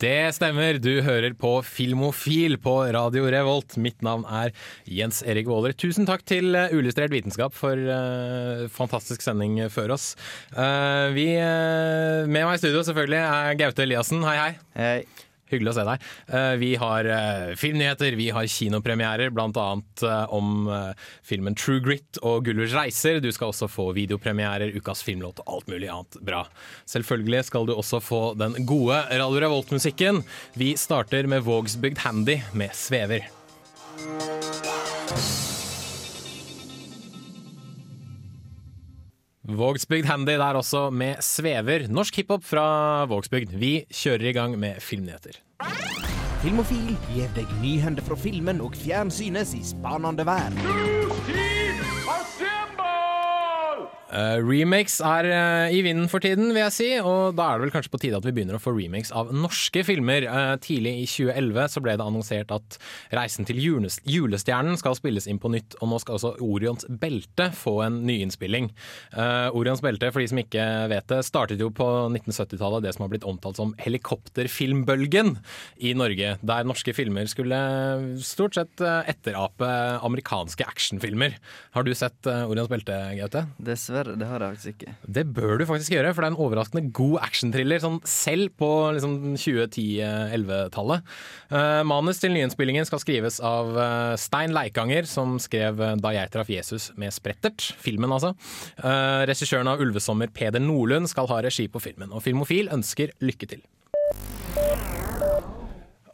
Det stemmer, du hører på Filmofil på Radio Revolt. Mitt navn er Jens Erik Våler. Tusen takk til Ulystrert Uillustrert vitenskap for uh, fantastisk sending før oss. Uh, vi, uh, med meg i studio selvfølgelig er Gaute Eliassen. Hei, hei. Hei. Hyggelig å se deg. Eh, Vi har eh, filmnyheter, vi har kinopremierer, bl.a. om eh, filmen True Grit og Gullers reiser. Du skal også få videopremierer, ukas filmlåt og alt mulig annet bra. Selvfølgelig skal du også få den gode Radio Revolt-musikken. Vi starter med Vågsbygd Handy med Svever. Vågsbygd Handy der også med Svever. Norsk hiphop fra Vågsbygd. Vi kjører i gang med filmnyheter. Filmofil gir deg nyhender fra filmen og fjernsynets i spanende verden. Uh, remakes er uh, i vinden for tiden, vil jeg si, og da er det vel kanskje på tide at vi begynner å få remakes av norske filmer. Uh, tidlig i 2011 så ble det annonsert at Reisen til julestjernen skal spilles inn på nytt, og nå skal også Orions belte få en nyinnspilling. Orions belte, for de som ikke vet det, startet jo på 1970-tallet det som har blitt omtalt som helikopterfilmbølgen i Norge, der norske filmer skulle stort sett etterape amerikanske actionfilmer. Har du sett Orions belte, Gaute? Dessverre, det har jeg faktisk ikke. Det bør du faktisk gjøre, for det er en overraskende god actionthriller, sånn selv på liksom 2010-11-tallet. Uh, manus til nyinnspillingen skal skrives av uh, Stein Leikanger, som skrev uh, Da jeg traff Jesus med Sprettert, filmen altså. Regissøren av Ulvesommer, Peder Nordlund, skal ha regi på filmen, og Filmofil ønsker lykke til.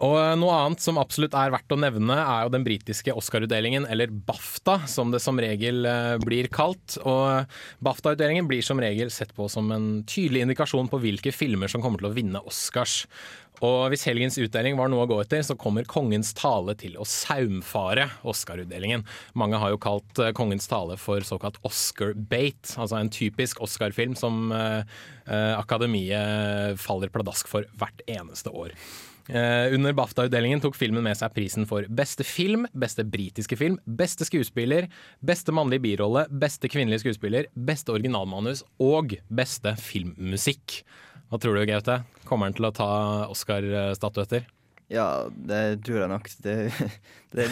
Og Noe annet som absolutt er verdt å nevne, er jo den britiske Oscar-utdelingen, eller BAFTA, som det som regel eh, blir kalt. Og BAFTA-utdelingen blir som regel sett på som en tydelig indikasjon på hvilke filmer som kommer til å vinne Oscars. Og hvis helgens utdeling var noe å gå etter, så kommer Kongens tale til å saumfare Oscar-utdelingen. Mange har jo kalt eh, Kongens tale for såkalt Oscar-bate, altså en typisk Oscar-film som eh, eh, akademiet faller pladask for hvert eneste år. Eh, under BAFTA-utdelingen tok filmen med seg prisen for beste film, beste britiske film, beste skuespiller, beste mannlige birolle, beste kvinnelige skuespiller, beste originalmanus og beste filmmusikk. Hva tror du, Gaute? Kommer han til å ta Oscar-statuetter? Ja, det tror jeg nok. Det, det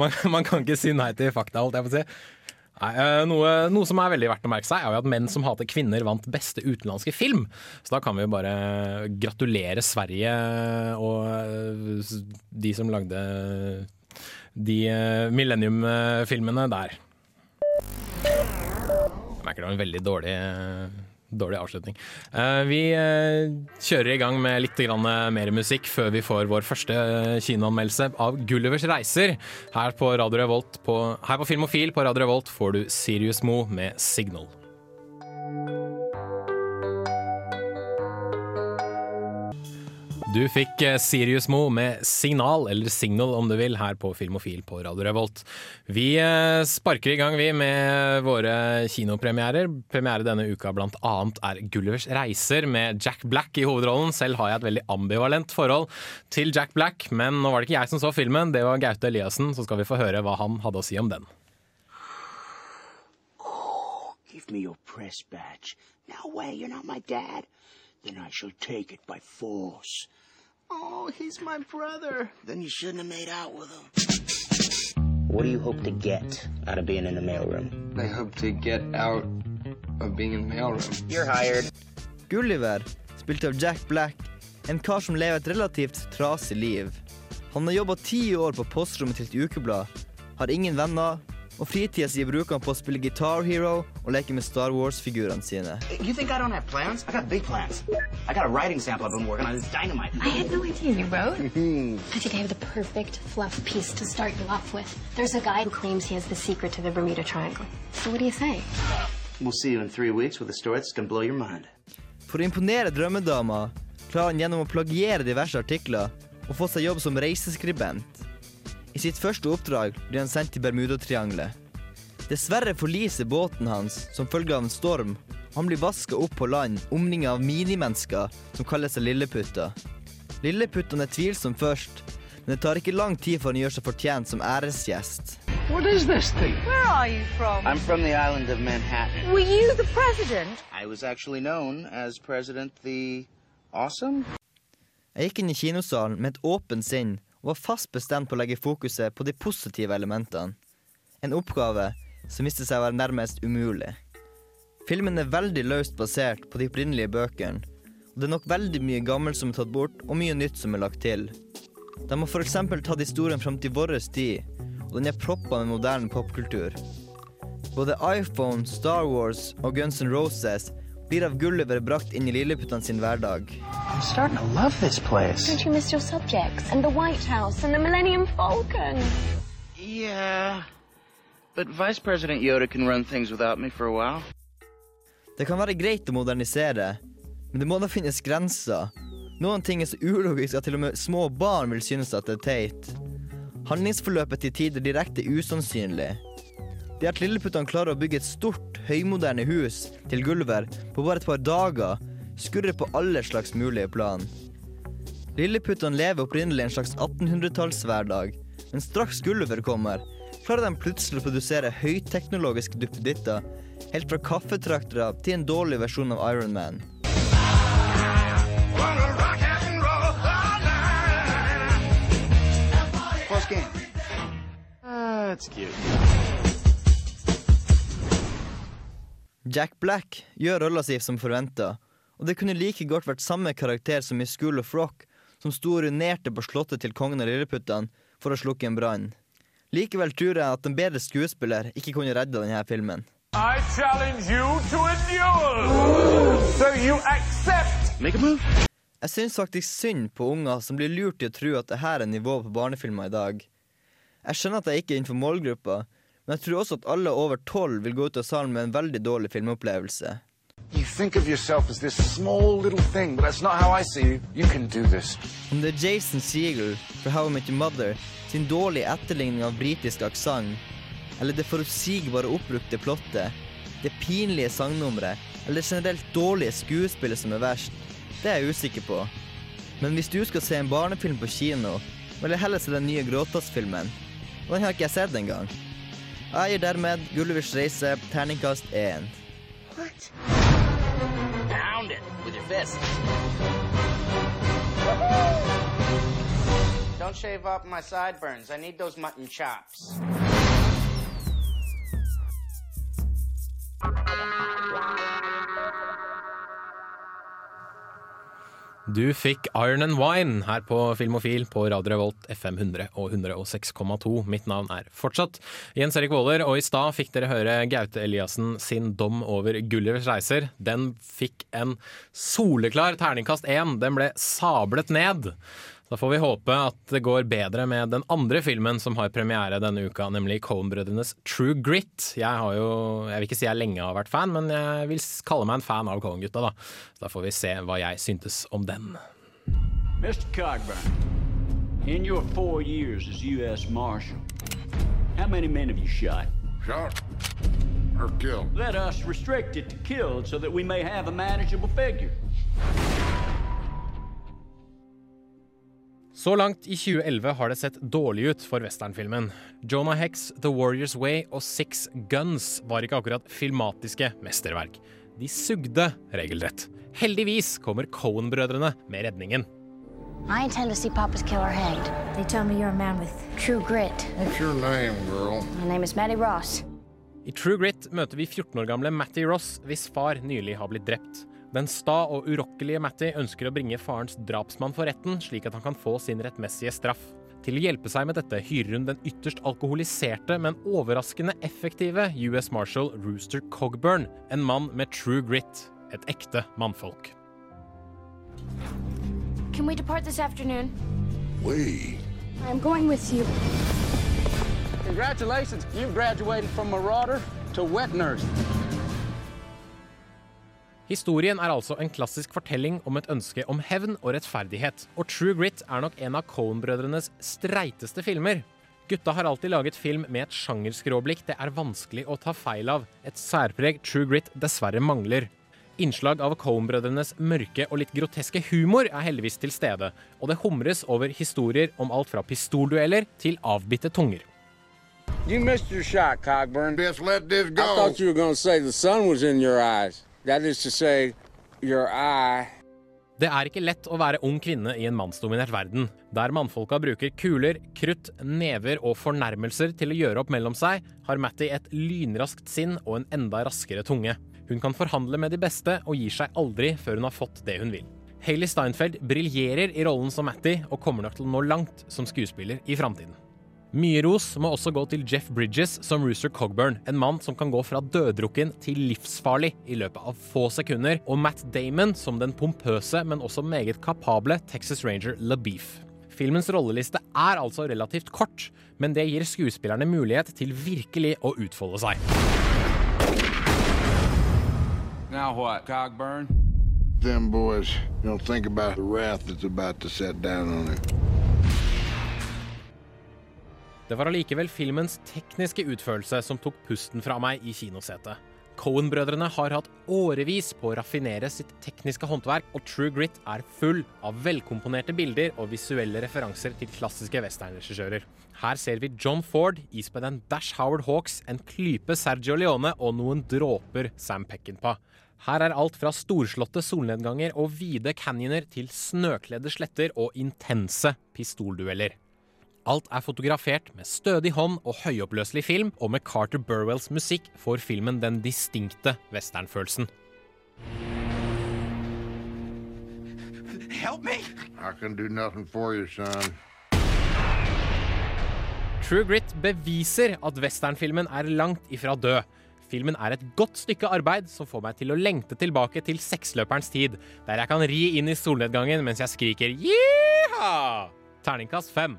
Man, man kan ikke si nei til fakta, holdt jeg på å si. Nei, eh, noe, noe som er veldig verdt å merke seg, er jo at Menn som hater kvinner vant beste utenlandske film. Så da kan vi jo bare gratulere Sverige og eh, de som lagde de eh, Millennium-filmene der. Jeg merker det var en veldig dårlig Dårlig avslutning. Eh, vi eh, kjører i gang med litt eh, mer musikk før vi får vår første kinoanmeldelse av Gullivers reiser. Her på Radio Revolt på, her på Filmofil på Radio Revolt får du Sirius Mo med Signal. Du fikk eh, Sirius Mo med Signal, eller Signal om du vil, her på Filmofil på Radio Revolt. Vi eh, sparker i gang vi med våre kinopremierer. Premiere denne uka blant annet er Gullivers reiser med Jack Black i hovedrollen. Selv har jeg et veldig ambivalent forhold til Jack Black, men nå var det ikke jeg som så filmen, det var Gaute Eliassen, så skal vi få høre hva han hadde å si om den. Give me your press badge. No way, you're not my dad. Then I shall take it by force. Oh, he's my brother. Then you shouldn't have made out with him. What do you hope to get out of being in the mailroom? I hope to get out of being in the mailroom. You're hired. Gulliver, spilt av Jack Black, en kar som lever et relativt trasig liv. Han har jobba ti år på postrommet til et ukeblad, har ingen venner, og fritida si bruker han på å spille Guitar Hero og leke med Star Wars-figurene sine. You think I don't have plans? I got big plans. I got a writing sample I've been working on. It's dynamite. I had no idea you wrote. I think I have the perfect fluff piece to start you off with. There's a guy who claims he has the secret to the Bermuda Triangle. So what do you say? We'll see you in three weeks with a story that's gonna blow your mind. For å imponere drømmedama klarer han gjennom å plagiere diverse artikler å få seg jobb som reiseskribent. I sitt første oppdrag blir han sendt til Bermudatriangelet. Dessverre forliser båten hans som følge av en storm, Han blir vaska opp på land, omringa av minimennesker som kaller seg Lilleputter. Lilleputtene er tvilsom først, men det tar ikke lang tid før han gjør seg fortjent som æresgjest. What is this thing? Where are you from? I'm from the island of Manhattan. Were you the president? I was actually known as President the Awesome. Jeg gikk inn i kinosalen med et åpent sinn var fast bestemt på å legge fokuset på de positive elementene. En oppgave som viste seg å være nærmest umulig. Filmen er veldig løst basert på de opprinnelige bøkene, og det er nok veldig mye gammelt som er tatt bort, og mye nytt som er lagt til. De har f.eks. tatt historien fram til vår tid, og den er proppa med moderne popkultur. Både iPhone, Star Wars og Guns N' Roses blir av Gulliver brakt inn i lilleputtene sin hverdag. I'm starting to love this place. Don't you miss your subjects and the White House and the Millennium Falcon? Yeah. But Yoda can run things without me for a while. Det kan være greit å modernisere, men det må da finnes grenser. Noen ting er så ulogisk at til og med små barn vil synes at det er teit. Handlingsforløpet til tider direkte usannsynlig. Det at lilleputtene klarer å bygge et stort, høymoderne hus til Gulliver på bare et par dager, skurrer på alle slags mulige plan. Lilleputtene lever opprinnelig en slags 1800-tallshverdag, men straks Gulliver kommer, klarer de plutselig å produsere høyteknologiske duppeditter, helt fra kaffetraktere til en dårlig versjon av Iron Man. That's cute. Jack Black gjør rolla si som forventa, og det kunne like godt vært samme karakter som i School of Rock, som sto og urinerte på slottet til kongen av Lilleputtene for å slukke en brann. Likevel tror jeg at en bedre skuespiller ikke kunne redda denne filmen. I challenge you to a duel. So you accept? Make a move. Jeg syns faktisk synd på unger som blir lurt til å tro at dette er nivået på barnefilmer i dag. Jeg skjønner at jeg ikke er innenfor målgruppa, men jeg tror også at alle over tolv vil gå ut av salen med en veldig dårlig filmopplevelse. You think of yourself as this small little thing, but that's not how I see you. You can do this. Om det er Jason Segel fra How I Met Your Mother sin dårlige etterligning av britisk aksent, eller det forutsigbare oppbrukte plottet, det pinlige sangnummeret, eller det generelt dårlige skuespillet som er verst, det er jeg usikker på. Men hvis du skal se en barnefilm på kino, vil jeg heller se den nye Gråtass-filmen. Og den har ikke jeg sett engang. Jeg gir dermed Gullivers reise terningkast 1. What? Pound it with your fist. Don't shave off my sideburns. I need those mutton chops. Du fikk Iron and Wine her på Filmofil på Radio Revolt FM 100 og 106,2. Mitt navn er fortsatt Jens Erik Våler, og i stad fikk dere høre Gaute Eliassen sin dom over Gullivers reiser. Den fikk en soleklar terningkast én. Den ble sablet ned. Da får vi håpe at det går bedre med den andre filmen som har premiere denne uka, nemlig Coen-brødrenes True Grit. Jeg har jo, jeg vil ikke si jeg lenge har vært fan, men jeg vil kalle meg en fan av Coen-gutta, da. Da får vi se hva jeg syntes om den. Mr. Cogburn, in your four years as U.S. Marshal, how many men have you shot? Shot or killed? Let us restrict it to killed so that we may have a manageable figure. Så langt i 2011 har det sett dårlig ut for westernfilmen. Jonah Hex, The Warrior's Way og Six Guns var ikke akkurat filmatiske mesterverk. De sugde regelrett. Heldigvis kommer Cohen-brødrene med redningen. I intend to see Papa's killer hanged. They tell me you're a man with true grit. What's your name, girl? My name is Maddie Ross. I True Grit møter vi 14 år gamle Matty Ross, hvis far nylig har blitt drept. Den sta og urokkelige Matty ønsker å bringe farens drapsmann for retten, slik at han kan få sin rettmessige straff. Til å hjelpe seg med dette hyrer hun den ytterst alkoholiserte, men overraskende effektive US Marshal Rooster Cogburn, en mann med true grit. Et ekte mannfolk. Can we depart this afternoon? We. I'm going with you. Congratulations, you've graduated from marauder to wet nurse. Historien er altså en klassisk fortelling om et ønske om hevn og rettferdighet. Og True Grit er nok en av Coen-brødrenes streiteste filmer. Gutta har alltid laget film med et sjangerskråblikk det er vanskelig å ta feil av. Et særpreg True Grit dessverre mangler. Innslag av Coen-brødrenes mørke og litt groteske humor er heldigvis til stede, og det humres over historier om alt fra pistoldueller til avbitte tunger. You missed your shot, Cogburn. Just let this go. I thought you were going to say the sun was in your eyes. Det er ikke lett å være ung kvinne i en mannsdominert verden, der mannfolka bruker kuler, krutt, never og fornærmelser til å gjøre opp mellom seg, har Matty et lynraskt sinn og en enda raskere tunge. Hun kan forhandle med de beste og gir seg aldri før hun har fått det hun vil. Hailey Steinfeld briljerer i rollen som Matty og kommer nok til å nå langt som skuespiller i framtiden. Mye ros må også gå til Jeff Bridges som Rooster Cogburn, en mann som kan gå fra døddrukken til livsfarlig i løpet av få sekunder, og Matt Damon som den pompøse, men også meget kapable Texas Ranger LaBeef. Filmens rolleliste er altså relativt kort, men det gir skuespillerne mulighet til virkelig å utfolde seg. Now what, Cogburn? Them boys don't think about the wrath that's about to set down on him. Det var allikevel filmens tekniske utførelse som tok pusten fra meg i kinosetet. Cohen-brødrene har hatt årevis på å raffinere sitt tekniske håndverk, og True Grit er full av velkomponerte bilder og visuelle referanser til klassiske westernregissører. Her ser vi John Ford ispedd en dash Howard Hawks, en klype Sergio Leone og noen dråper Sam Peckinpah. Her er alt fra storslåtte solnedganger og vide canyoner til snøkledde sletter og intense pistoldueller. Alt er fotografert med stødig hånd og høyoppløselig film, og med Carter Burwells musikk får filmen den distinkte westernfølelsen. Help me! I can do nothing for you, son. True Grit beviser at westernfilmen er langt ifra død. Filmen er et godt stykke arbeid som får meg til å lengte tilbake til seksløperens tid, der jeg kan ri inn i solnedgangen mens jeg skriker jiha! Terningkast fem.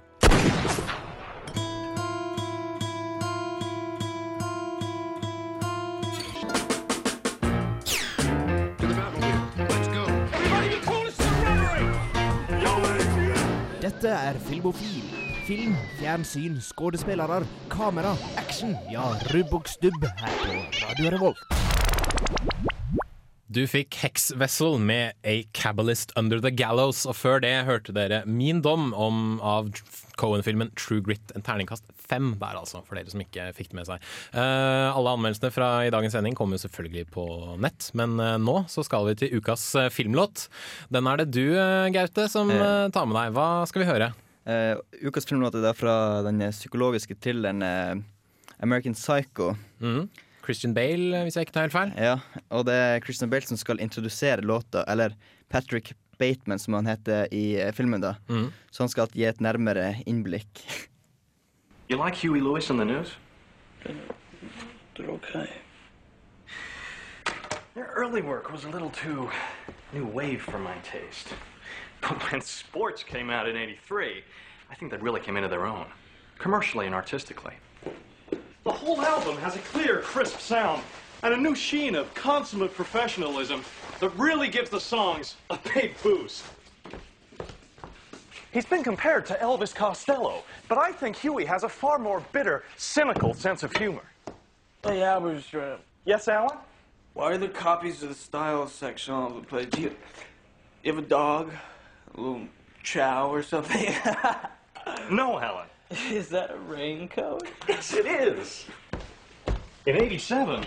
Dette er Filmofil. Film, fjernsyn, skuespillere, kamera, action. Ja, rubb og stubb her på Radio Revolt. Du fikk Hex Vessel med A Cabalist Under The Gallows, og før det hørte dere Min dom om, av Cohen-filmen True Grit. En terningkast fem der, altså, for dere som ikke fikk det med seg. Uh, alle anmeldelsene fra i dagens sending kommer jo selvfølgelig på nett, men uh, nå så skal vi til ukas uh, filmlåt. Den er det du, Gaute, som tar med deg. Hva skal vi høre? ukas filmlåt er fra den psykologiske thrilleren American Psycho. Mm. Christian Bale, hvis jeg ikke tar helt feil. Ja, og det er Christian Bale som skal introdusere låta, eller Patrick Bateman, som han heter i filmen. da. Mm. Så han skal gi et nærmere innblikk. You like Huey Lewis the news? They're okay. Their early work was a little too new wave for my taste. But when sports came out in 83, I think they really came into their own, commercially and artistically. The whole album has a clear, crisp sound and a new sheen of consummate professionalism that really gives the songs a big boost. He's been compared to Elvis Costello, but I think Huey has a far more bitter, cynical sense of humor. Hey, Albertram. Yes, Alan? Why are there copies of the style section all over the place? Do you, you have a dog? A little chow or something? no, Helen. Is that a raincoat? Yes, it is. In 87,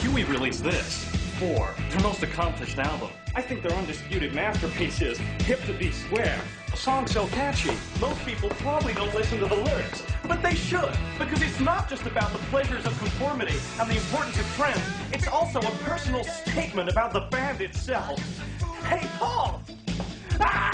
Huey released this. Four, their most accomplished album. I think their undisputed masterpiece is Hip to Be Square. A song so catchy, most people probably don't listen to the lyrics. But they should, because it's not just about the pleasures of conformity and the importance of trends. It's also a personal statement about the band itself. Hey, Paul! Ah!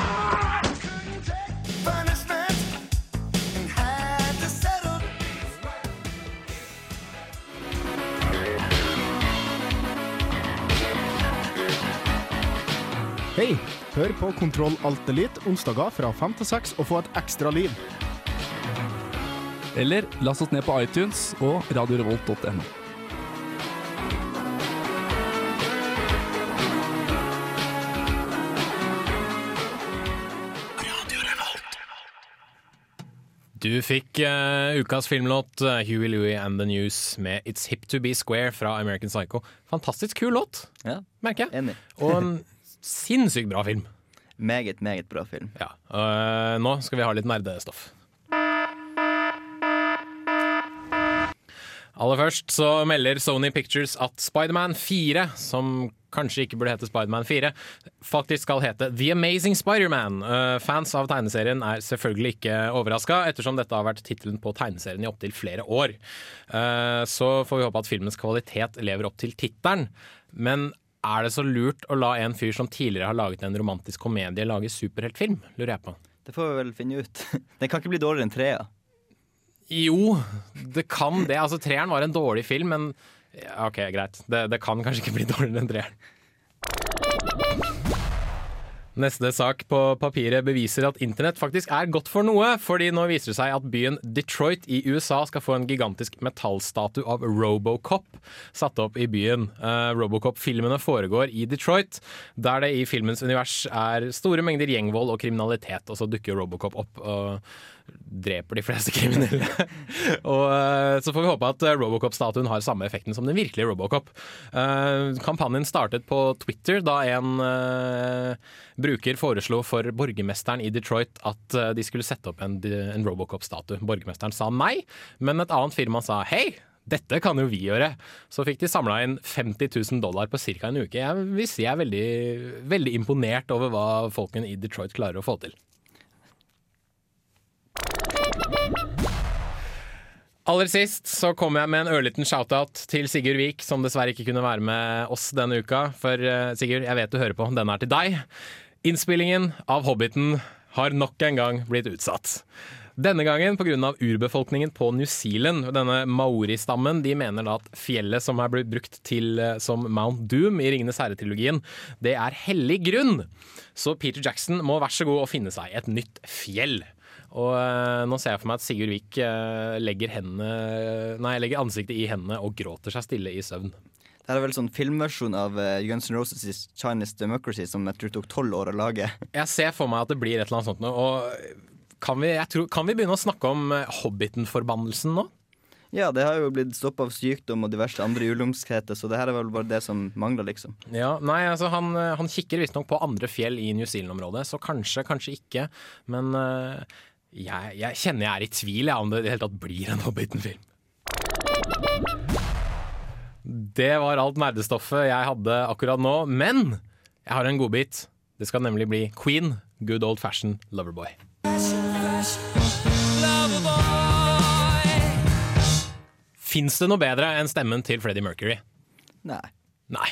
Hei! Hør på Kontroll Alt Elite onsdager fra fem til seks og få et ekstra liv. Eller last oss ned på iTunes og radiorevolt.no. Du fikk uh, ukas filmlåt uh, Huey Louie and the News med It's Hip To Be Square fra American Psycho. Fantastisk kul låt, Ja, merker jeg. enig. Og en sinnssykt bra film. Meget, meget bra film. Ja. Uh, nå skal vi ha litt nerdestoff. Aller først så melder Sony Pictures at Spiderman 4, som kanskje ikke burde hete Spiderman 4, faktisk skal hete The Amazing Spiderman. Uh, fans av tegneserien er selvfølgelig ikke overraska, ettersom dette har vært tittelen på tegneserien i opptil flere år. Uh, så får vi håpe at filmens kvalitet lever opp til tittelen. Men er det så lurt å la en fyr som tidligere har laget en romantisk komedie, lage superheltfilm? Lurer jeg på. Det får vi vel finne ut. Den kan ikke bli dårligere enn trea. Jo, det kan det. Altså, treeren var en dårlig film, men ja, OK, greit. Det, det kan kanskje ikke bli dårligere enn treeren. Neste sak på papiret beviser at internett faktisk er godt for noe, fordi nå viser det seg at byen Detroit i USA skal få en gigantisk metallstatue av Robocop satt opp i byen. Uh, Robocop-filmene foregår i Detroit, der det i filmens univers er store mengder gjengvold og kriminalitet, og så dukker Robocop opp. og dreper de fleste kriminelle. og uh, Så får vi håpe at uh, Robocop-statuen har samme effekten som den virkelige Robocop. Uh, kampanjen startet på Twitter da en bruker foreslo for borgermesteren i Detroit at de skulle sette opp en, en Robocop-statue. Borgermesteren sa nei, men et annet firma sa hei. Dette kan jo vi gjøre. Så fikk de samla inn 50 000 dollar på ca. en uke. Jeg vil si jeg er veldig, veldig imponert over hva folkene i Detroit klarer å få til. Aller sist så kom jeg med en ørliten shout-out til Sigurd Vik, som dessverre ikke kunne være med oss denne uka. For uh, Sigurd, jeg vet du hører på, denne er til deg. Innspillingen av Hobbiten har nok en gang blitt utsatt. Denne gangen pga. urbefolkningen på New Zealand. Denne maori-stammen de mener da at fjellet som er blitt brukt til, som Mount Doom i Ringenes herre-trilogien, det er hellig grunn. Så Peter Jackson må vær så god å finne seg et nytt fjell. Og uh, nå ser jeg for meg at Sigurd Vik uh, legger, hendene, nei, legger ansiktet i hendene og gråter seg stille i søvn. Det er vel sånn filmversjon av uh, Guns N' Roses' Chinese Democracy som jeg tror tok tolv år å lage. Jeg ser for meg at det blir et eller annet sånt nå. Og kan vi, tror, kan vi begynne å snakke om Hobbiten-forbannelsen nå? Ja, det har jo blitt stoppa av sykdom og diverse andre ulumskheter, så det her er vel bare det som mangler, liksom. Ja, nei, altså Han, han kikker visstnok på andre fjell i New Zealand-området, så kanskje, kanskje ikke. Men uh, jeg, jeg, kjenner jeg er i tvil jeg, om det i det hele tatt blir en Hobbiten-film. Det var alt nerdestoffet jeg hadde akkurat nå, men jeg har en godbit. Det skal nemlig bli Queen, good old fashion Loverboy. Fins det noe bedre enn stemmen til Freddie Mercury? Nei. Nei.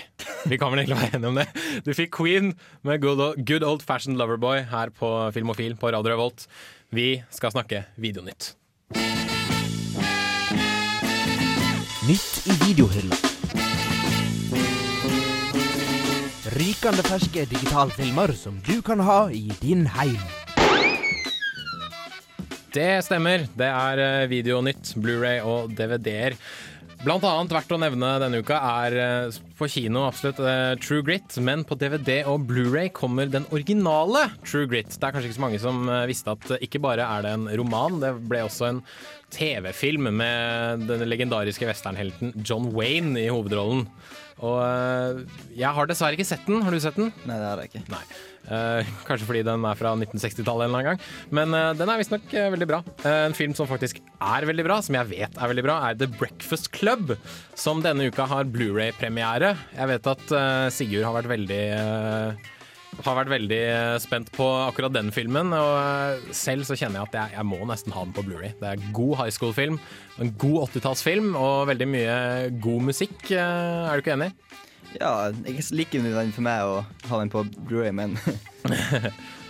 Vi kan vel egentlig være enige om det. Du fikk Queen med Good Old, good old Fashioned Loverboy her på Filmofil på Radio Revolt. Vi skal snakke Videonytt. Nytt i videohylla. Rykende ferske digitalfilmer som du kan ha i din heim. Det stemmer. Det er eh, Videonytt, Blu-ray og DVD-er. Blant annet verdt å nevne denne uka er eh, på kino absolutt uh, True Grit, men på DVD og Blu-ray kommer den originale True Grit. Det er kanskje ikke så mange som uh, visste at ikke bare er det en roman, det ble også en TV-film med den legendariske westernhelten John Wayne i hovedrollen. Og jeg har dessverre ikke sett den. Har du sett den? Nei, det har jeg ikke. Nei. Uh, kanskje fordi den er fra 1960-tallet en eller annen gang. Men uh, den er visstnok uh, veldig bra. en film som faktisk er veldig bra, som jeg vet er veldig bra, er The Breakfast Club. Som denne uka har Blu-ray-premiere. Jeg vet at Sigurd har vært veldig har vært veldig spent på akkurat den filmen. Og selv så kjenner jeg at jeg, jeg må nesten ha den på Blu-ray. Det er god high school-film, en god 80-tallsfilm og veldig mye god musikk. Er du ikke enig? Ja, jeg liker den for meg å ha den på Blu-ray, men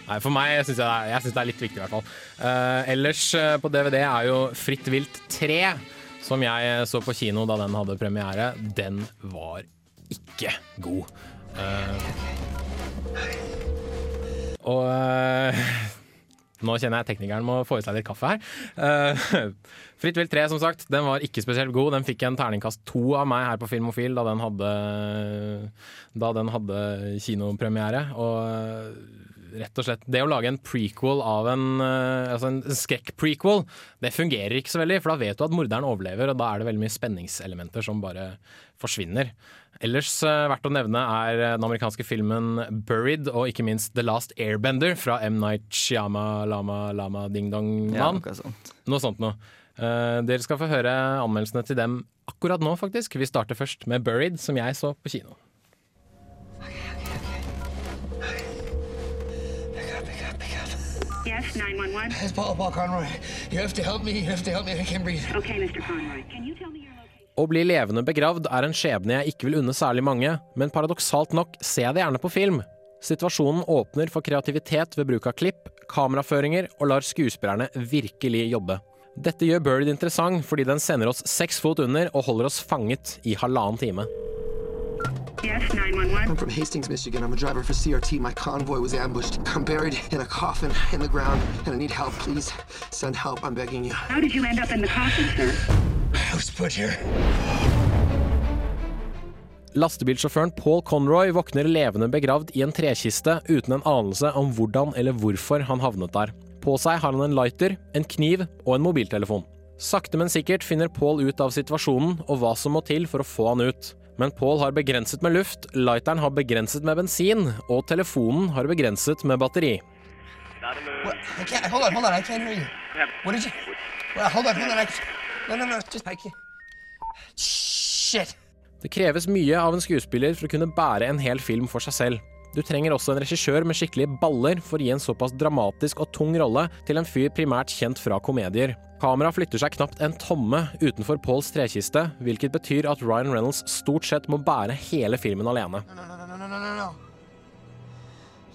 Nei, For meg syns jeg, jeg synes det er litt viktig, i hvert fall. Uh, ellers uh, på DVD er jo Fritt vilt 3, som jeg så på kino da den hadde premiere. Den var ikke god. Uh, og nå kjenner jeg teknikeren må få i seg litt kaffe her. Fritt vilt 3, som sagt, den var ikke spesielt god. Den fikk en terningkast to av meg her på Filmofil da den hadde, da den hadde kinopremiere. Og rett og slett Det å lage en prequel av en, eh, altså en skrekk-prequel, det fungerer ikke så veldig, for da vet du at morderen overlever, og da er det veldig mye spenningselementer som bare forsvinner. Ellers eh, verdt å nevne er den amerikanske filmen 'Buried' og ikke minst 'The Last Airbender' fra M. Night Shyama Lama Lama Ding Dong Ja, Man. noe sånt. Noe sånt noe. Uh, dere skal få høre anmeldelsene til dem akkurat nå, faktisk. Vi starter først med 'Buried', som jeg så på kino. 911. It's Paul, Paul Conroy. You have to help me. You have to help me. I can't breathe. Okay, Mr. Conroy. Can you tell me your Å bli levende begravd er en skjebne jeg ikke vil unne særlig mange, men paradoksalt nok ser jeg det gjerne på film. Situasjonen åpner for kreativitet ved bruk av klipp, kameraføringer og lar skuespillerne virkelig jobbe. Dette gjør Bird interessant fordi den sender oss seks fot under og holder oss fanget i halvannen time. Yes, 911. I'm from Hastings, Michigan. I'm a driver for CRT. My convoy was ambushed. I'm buried in a coffin in the ground, and I need help. Please send help. I'm begging you. How did you end up in the coffin, sir? I was put here. Lastebilsjåføren Paul Conroy våkner levende begravd i en trekiste uten en anelse om hvordan eller hvorfor han havnet der. På seg har han en lighter, en kniv og en mobiltelefon. Sakte, men sikkert finner Paul ut av situasjonen og hva som må til for å få han ut. Men Paul har begrenset med luft, lighteren har begrenset med bensin, og telefonen har begrenset med batteri. What? I can't. Hold on, hold on. I can't hear you. What did you? Well, hold on, hold on. I, no, no, no. Just I can't. Shit. Det kreves mye av en skuespiller for å kunne bære en hel film for seg selv. Du trenger også en regissør med skikkelige baller for å gi en såpass dramatisk og tung rolle til en fyr primært kjent fra komedier. Kamera flytter seg knapt en tomme utenfor Pauls trekiste, hvilket betyr at Ryan Reynolds stort sett må bære hele filmen alene. No, no, no, no, no, no, no.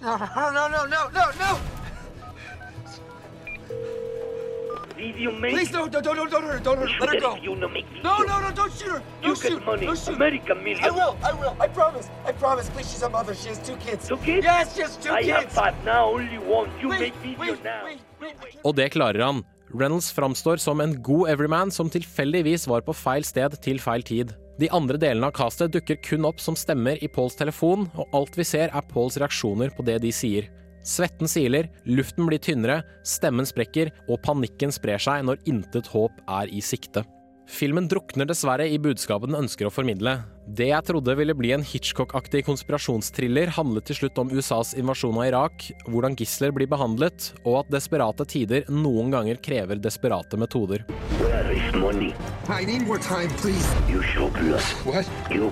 No, no, no, no, no, no, no. Leave you, mate. Please, no, don't, don't, don't, don't hurt her. Don't hurt her. Let her go. You make No, no, no, don't shoot her. You Don't get money. Don't shoot. American million. I will, I will. I promise. I promise. Please, she's a mother. She has two kids. Two kids? Yes, she has two I kids. have five now, only one. You Wait, make video wait, now. wait, wait. I Og det klarer han. Reynolds framstår som en god everyman som tilfeldigvis var på feil sted til feil tid. De andre delene av castet dukker kun opp som stemmer i Pauls telefon, og alt vi ser er Pauls reaksjoner på det de sier. Svetten siler, luften blir tynnere, stemmen sprekker, og panikken sprer seg når intet håp er i sikte. Filmen drukner dessverre i budskapet den ønsker å formidle. Det jeg trodde ville bli en Hitchcock-aktig konspirasjonstriller, handlet til slutt om USAs invasjon av Irak, hvordan gisler blir behandlet, og at desperate tider noen ganger krever desperate metoder. Where is money? I need more time, please. You? You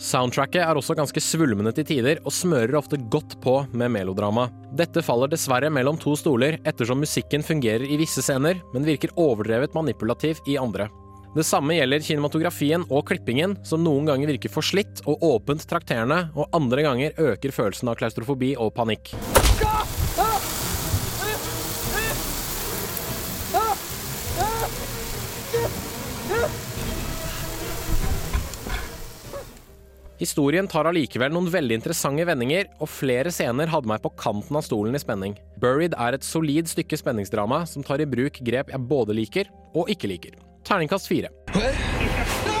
Soundtracket er også ganske svulmende til tider, og smører ofte godt på med melodrama. Dette faller dessverre mellom to stoler, ettersom musikken fungerer i visse scener, men virker overdrevet manipulativ i andre. Det samme gjelder kinematografien og klippingen, som noen ganger virker forslitt og åpent trakterende, og andre ganger øker følelsen av klaustrofobi og panikk. Historien tar allikevel noen veldig interessante vendinger, og flere scener hadde meg på kanten av stolen i spenning. Buried er et solid stykke spenningsdrama som tar i bruk grep jeg både liker og ikke liker. Terningkast fire. No!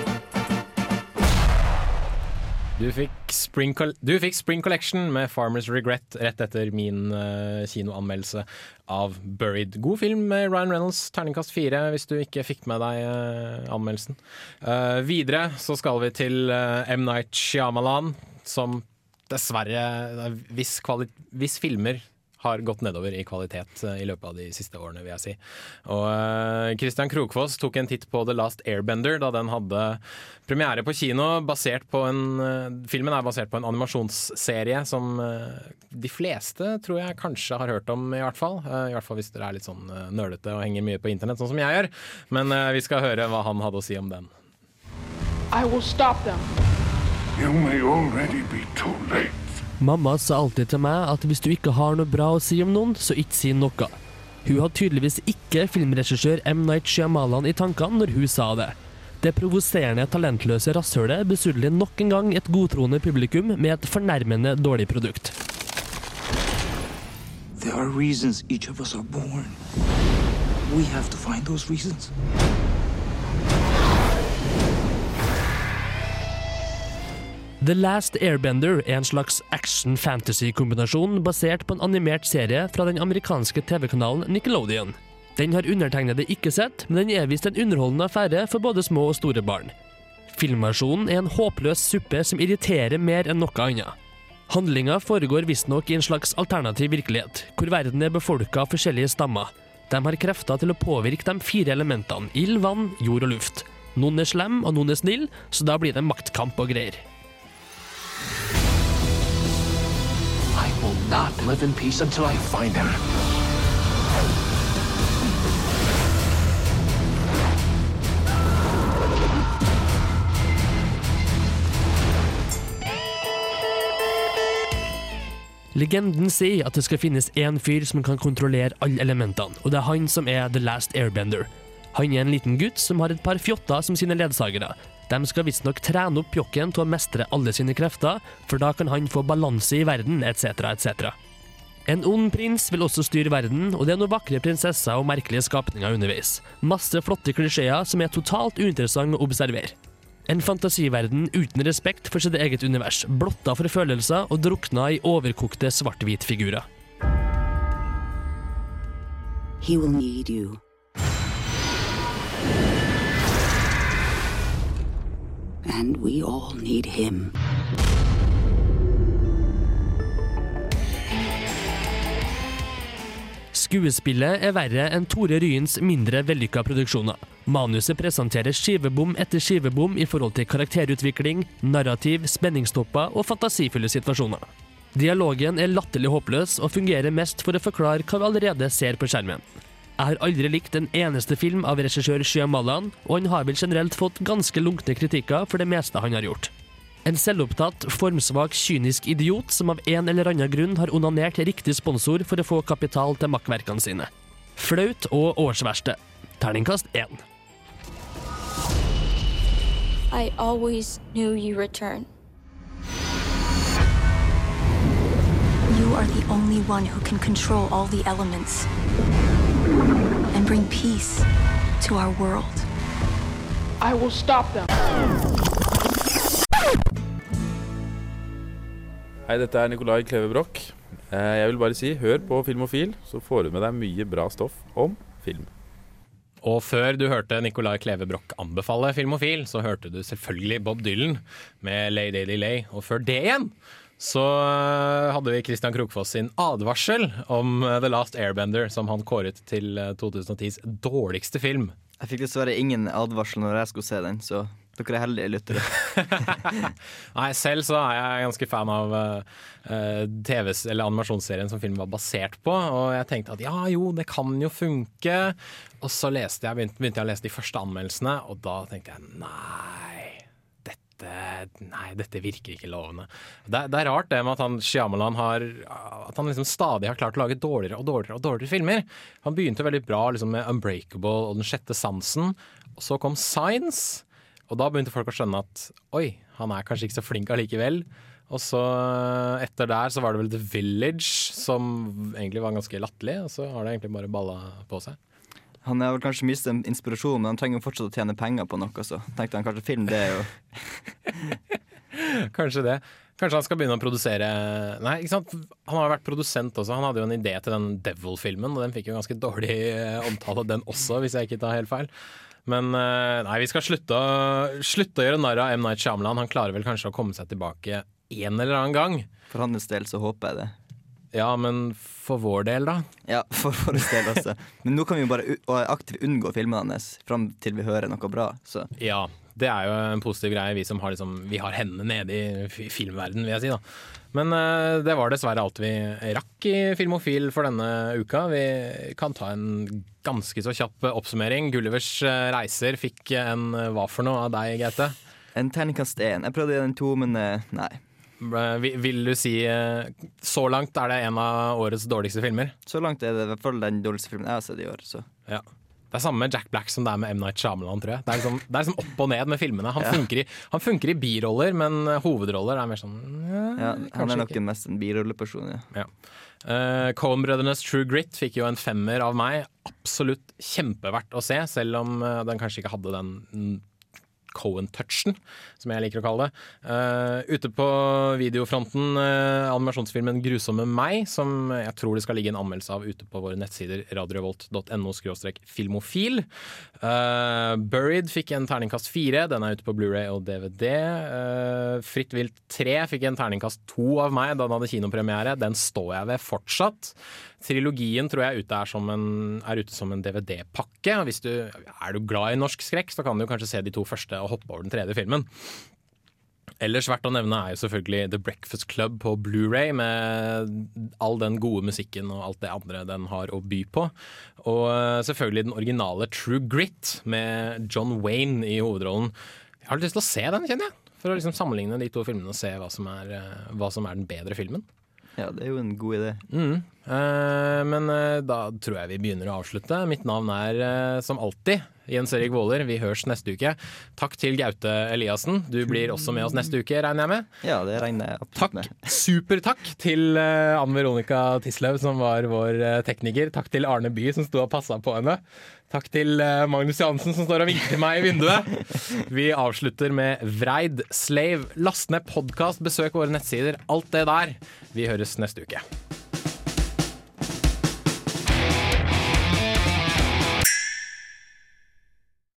Du fikk, Spring du fikk Spring Collection med Farmers Regret rett etter min uh, kinoanmeldelse av Buried. God film med Ryan Reynolds, terningkast fire, hvis du ikke fikk med deg uh, anmeldelsen. Uh, videre så skal vi til M. Night Shyamalan, som dessverre hvis filmer har gått nedover i kvalitet eh, i løpet av de siste årene, vil jeg si. Og eh, Christian Krokfoss tok en titt på The Last Airbender da den hadde premiere på kino. basert på en, eh, Filmen er basert på en animasjonsserie som de fleste tror jeg kanskje har hørt om, i hvert fall. I hvert fall hvis dere er litt sånn nølete og henger mye på internett, sånn som jeg gjør. Men vi skal høre hva han hadde å si om den. I will stop them. You may already be too late. Mamma sa alltid til meg at hvis du ikke har noe bra å si om noen, så ikke si noe. Hun hadde tydeligvis ikke filmregissør M. Night Shyamalan i tankene når hun sa det. Det provoserende, talentløse rasshølet besudler nok en gang et godtroende publikum med et fornærmende dårlig produkt. There are reasons each of us are born. We have to find those reasons. The Last Airbender er en slags action-fantasy-kombinasjon basert på en animert serie fra den amerikanske TV-kanalen Nickelodeon. Den har undertegnede ikke sett, men den er visst en underholdende affære for både små og store barn. Filmversjonen er en håpløs suppe som irriterer mer enn noe annet. Handlinga foregår visstnok i en slags alternativ virkelighet, hvor verden er befolka av forskjellige stammer. De har krefter til å påvirke de fire elementene ild, vann, jord og luft. Noen er slem, og noen er snill, så da blir det maktkamp og greier. Not live in peace until I find him. Legenden sier at det skal finnes én fyr som kan kontrollere alle elementene, og det er han som er The Last Airbender. Han er en liten gutt som har et par fjotter som sine ledsagere. De skal visstnok trene opp pjokken til å mestre alle sine krefter, for da kan han få balanse i verden, etc., etc. En ond prins vil også styre verden, og det er noen vakre prinsesser og merkelige skapninger underveis. Masse flotte klisjeer som er totalt uinteressante å observere. En fantasiverden uten respekt for sitt eget univers, blotta for følelser og drukna i overkokte svart-hvit-figurer. He will need you. And we all need him. Skuespillet er verre enn Tore Ryens mindre vellykka produksjoner. Manuset presenterer skivebom etter skivebom i forhold til karakterutvikling, narrativ, spenningstopper og fantasifulle situasjoner. Dialogen er latterlig håpløs og fungerer mest for å forklare hva vi allerede ser på skjermen. Jeg har aldri likt en eneste film av regissør Shyamalan, og han har vel generelt fått ganske lunkne kritikker for det meste han har gjort. En selvopptatt, formsvak, kynisk idiot som av en eller annen grunn har onanert riktig sponsor for å få kapital til makkverkene sine. Flaut og årsverste. Terningkast én. I always knew you return. You are the only one who can control all the elements and bring peace to our world. I will stop them. Hei, dette er Nicolai Kleve Broch. Eh, Jeg vil bare si, hør på Filmofil, så får du med deg mye bra stoff om film. Og før du hørte Nicolai Kleve Broch anbefale Filmofil, så hørte du selvfølgelig Bob Dylan med Lay Daily Lay. Og før det igjen så eh, hadde vi Christian Krokfoss sin advarsel om eh, The Last Airbender, som han kåret til eh, 2010s dårligste film. Jeg fikk dessverre ingen advarsel når jeg skulle se den, så dere er heldige lyttere. Nei, selv så er jeg ganske fan av uh, TV- eller animasjonsserien som filmen var basert på. Og jeg tenkte at ja jo, det kan jo funke. Og så jeg, begynte, begynte jeg å lese de første anmeldelsene, og da tenkte jeg nei. Dette, nei, dette virker ikke lovende. Det, det er rart det med at han Shyamalan har At han liksom stadig har klart å lage dårligere og dårligere og dårligere filmer. Han begynte veldig bra liksom med 'Unbreakable' og 'Den sjette sansen'. Og så kom 'Science'. Og da begynte folk å skjønne at oi, han er kanskje ikke så flink allikevel. Og så etter der så var det vel The Village som egentlig var ganske latterlig, og så har det egentlig bare balla på seg. Han har vel kanskje mistet inspirasjon, men han trenger jo fortsatt å tjene penger på noe, så tenkte han kanskje film, det er jo Kanskje det. Kanskje han skal begynne å produsere Nei, ikke sant. Han har jo vært produsent også. Han hadde jo en idé til den Devil-filmen, og den fikk jo ganske dårlig eh, omtale, den også, hvis jeg ikke tar helt feil. Men eh, nei, vi skal slutte å, slutte å gjøre narr av M. Night Shyamalan. Han klarer vel kanskje å komme seg tilbake en eller annen gang. For hans del så håper jeg det. Ja, men for vår del, da? Ja, for vår del også. Men nå kan vi jo bare aktivt unngå filmene hans fram til vi hører noe bra. Så Ja, det er jo en positiv greie, vi som har, liksom, vi har hendene nede i fi- filmverdenen, vil jeg si. da. Men uh, det var dessverre alt vi rakk i Filmofil for denne uka. Vi kan ta en ganske så kjapp oppsummering. Gullivers eh, reiser fikk en eh, hva for noe av deg, Gaute? En terningkast én. Jeg prøvde en to, men uh, nei. Eh, Vil, du si eh, Så langt er det en av årets dårligste filmer? Så langt er det i hvert fall den dårligste filmen jeg har sett i år. Så. Ja. Det er samme med Jack Black som det er med M. Night Shyamalan, tror jeg. Det er liksom, det er liksom opp og ned med filmene. Han, Ja. funker, i, han funker i biroller, men eh, hovedroller er mer sånn ja, Ja, han er nok ikke. mest en birolleperson, ja. Ja. Uh, Coen-brødrenes True Grit fikk jo en femmer av meg. Absolutt kjempeverdt å se, selv om eh, den kanskje ikke hadde den Cohen-touchen, som jeg liker å kalle det. Uh, ute på videofronten, uh, animasjonsfilmen 'Grusomme meg', som jeg tror det skal ligge en anmeldelse av ute på våre nettsider radiorevolt.no filmofil. Uh, 'Buried' fikk en terningkast fire, den er ute på Blu-ray og DVD. 'Fritt vilt 3' fikk en terningkast to av meg da den hadde kinopremiere. Den står jeg ved fortsatt. Trilogien tror jeg ute er, en, er ute som en DVD-pakke. Hvis du er du glad i norsk skrekk, så kan du kanskje se de to første og hoppe over den tredje filmen. Ellers verdt å nevne er jo selvfølgelig The Breakfast Club på Blu-ray med all den gode musikken og alt det andre den har å by på. Og eh, selvfølgelig den originale True Grit med John Wayne i hovedrollen. Jeg har lyst til å se den, kjenner jeg. For å liksom sammenligne de to filmene og se hva som er, eh, hva som er den bedre filmen. Ja, det er jo en god idé. Mm. Eh, men eh, da tror jeg vi begynner å avslutte. Mitt navn er eh, som alltid Jens Erik Våler. Vi høres neste uke. Takk til Gaute Eliassen. Du blir også med oss neste uke, regner jeg med. Ja, det regner jeg absolutt med. Supertakk til uh, Anne Veronica Tislaug, som var vår eh, tekniker. Takk til Arne Bye, som sto og passa på henne. Takk til eh, Magnus Johansen, som står og vinker meg i vinduet. Vi avslutter med Vreid Slave. Last ned podkast, besøk våre nettsider. Alt det der. Vi høres neste uke.